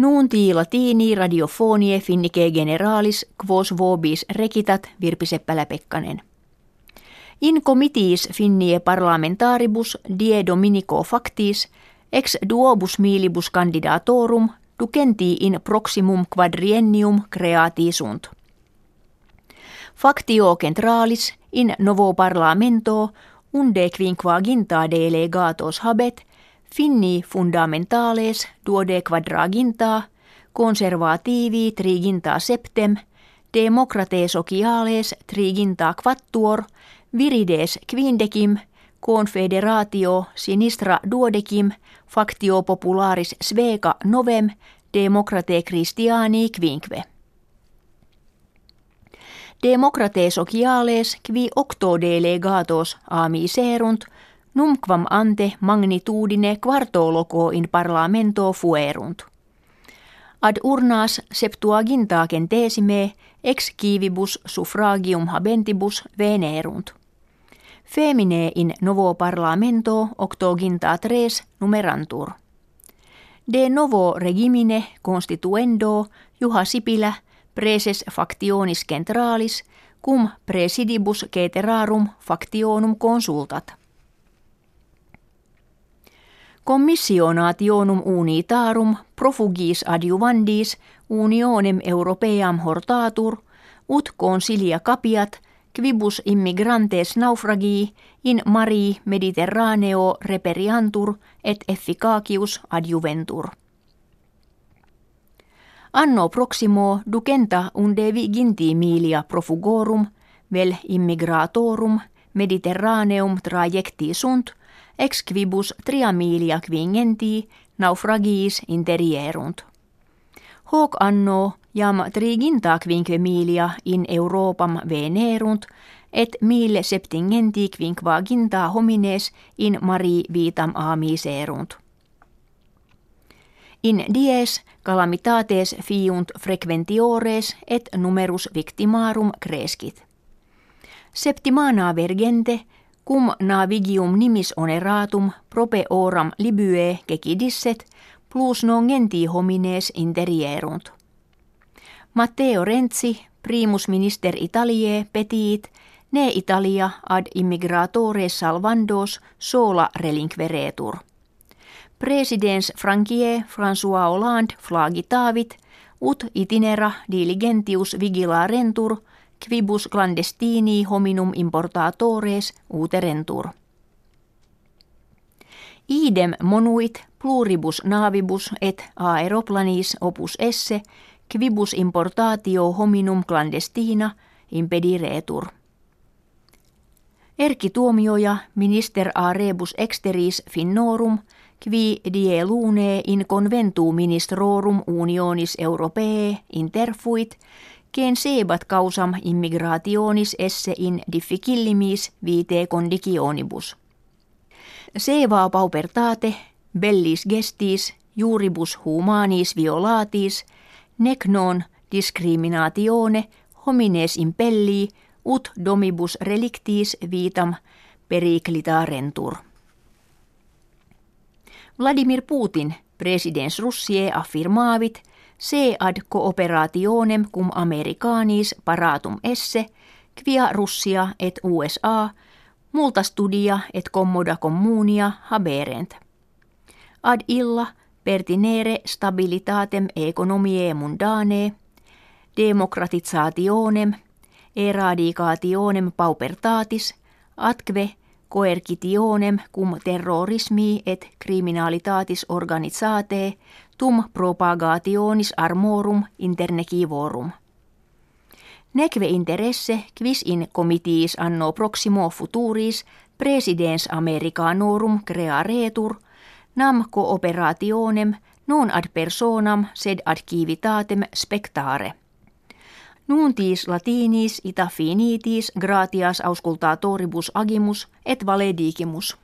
Nuunti latini radiofonie finnike generalis quos vobis rekitat Virpi Seppälä-Pekkanen. In comitiis finnie parlamentaribus die dominico factis ex duobus milibus candidatorum ducenti in proximum quadriennium creati sunt. Factio centralis in novo parlamento unde quinquaginta delegatos habet finni fundamentales duode quadraginta conservativi triginta septem demokrate sociales triginta quattuor virides quindecim confederatio sinistra duodecim factio popularis svega novem demokrate christiani quinque. Demokrate sociales qui octo delegatos amiserunt numquam ante magnitudine quartoloco in parlamento fuerunt. Ad urnas septuaginta centesime ex civibus suffragium habentibus venerunt. Femine in novo parlamento octoginta tres numerantur. De novo regimine constituendo Juha Sipilä preses factionis centralis cum presidibus ceterarum factionum consultat. Commissionationum unitarum profugis adjuvandis unionem europeam hortatur ut consilia capiat quibus immigrantes naufragii in mari mediterraneo reperiantur et efficacius adjuventur. Anno proximo ducenta unde viginti milia profugorum vel immigratorum mediterraneum trajecti sunt ex quibus tria milia quingenti naufragiis interierunt. Hoc anno jam triginta quinque milia in Europam venerunt, et mille septingenti quinquaginta homines in mari vitam amiserunt. In dies calamitates fiunt frequentiores et numerus victimarum crescit. Septimana vergente cum navigium nimis oneratum prope oram libye kecidisset plus non genti homines interierunt. Matteo Renzi, primus minister Italiae petiit, ne Italia ad immigratores salvandos sola relinqueretur. Presidens Frankie François Hollande flagitavit, ut itinera diligentius vigilarentur, quibus clandestini hominum importatores uterentur. Idem monuit pluribus navibus et aeroplanis opus esse quibus importatio hominum clandestina impediretur. Erki Tuomioja minister a rebus exteris finnorum qui die lune in conventu ministrorum unionis europee interfuit ken sebat causam immigrationis esse in difficillimis vite conditionibus. Seva paupertate, bellis gestis, juribus humanis violatis, nec non discriminatione homines impelli ut domibus relictis vitam periclitarentur. Vladimir Putin, presidens Russie affirmaavit, se ad cooperationem cum americanis paratum esse, quia Russia et USA, multa studia et commoda communia haberent. Ad illa pertinere stabilitatem economiae mundane, democratizationem, eradicationem paupertatis, atque coercitionem cum terrorismi et criminalitatis organizate tum propagationis armorum internecivorum. Neque interesse quis in comitiis anno proximo futuris presidens Americanorum crearetur, nam cooperationem non ad personam sed ad civitatem spectare. Nuntis latinis ita finitis gratias auscultatoribus agimus et valedigimus.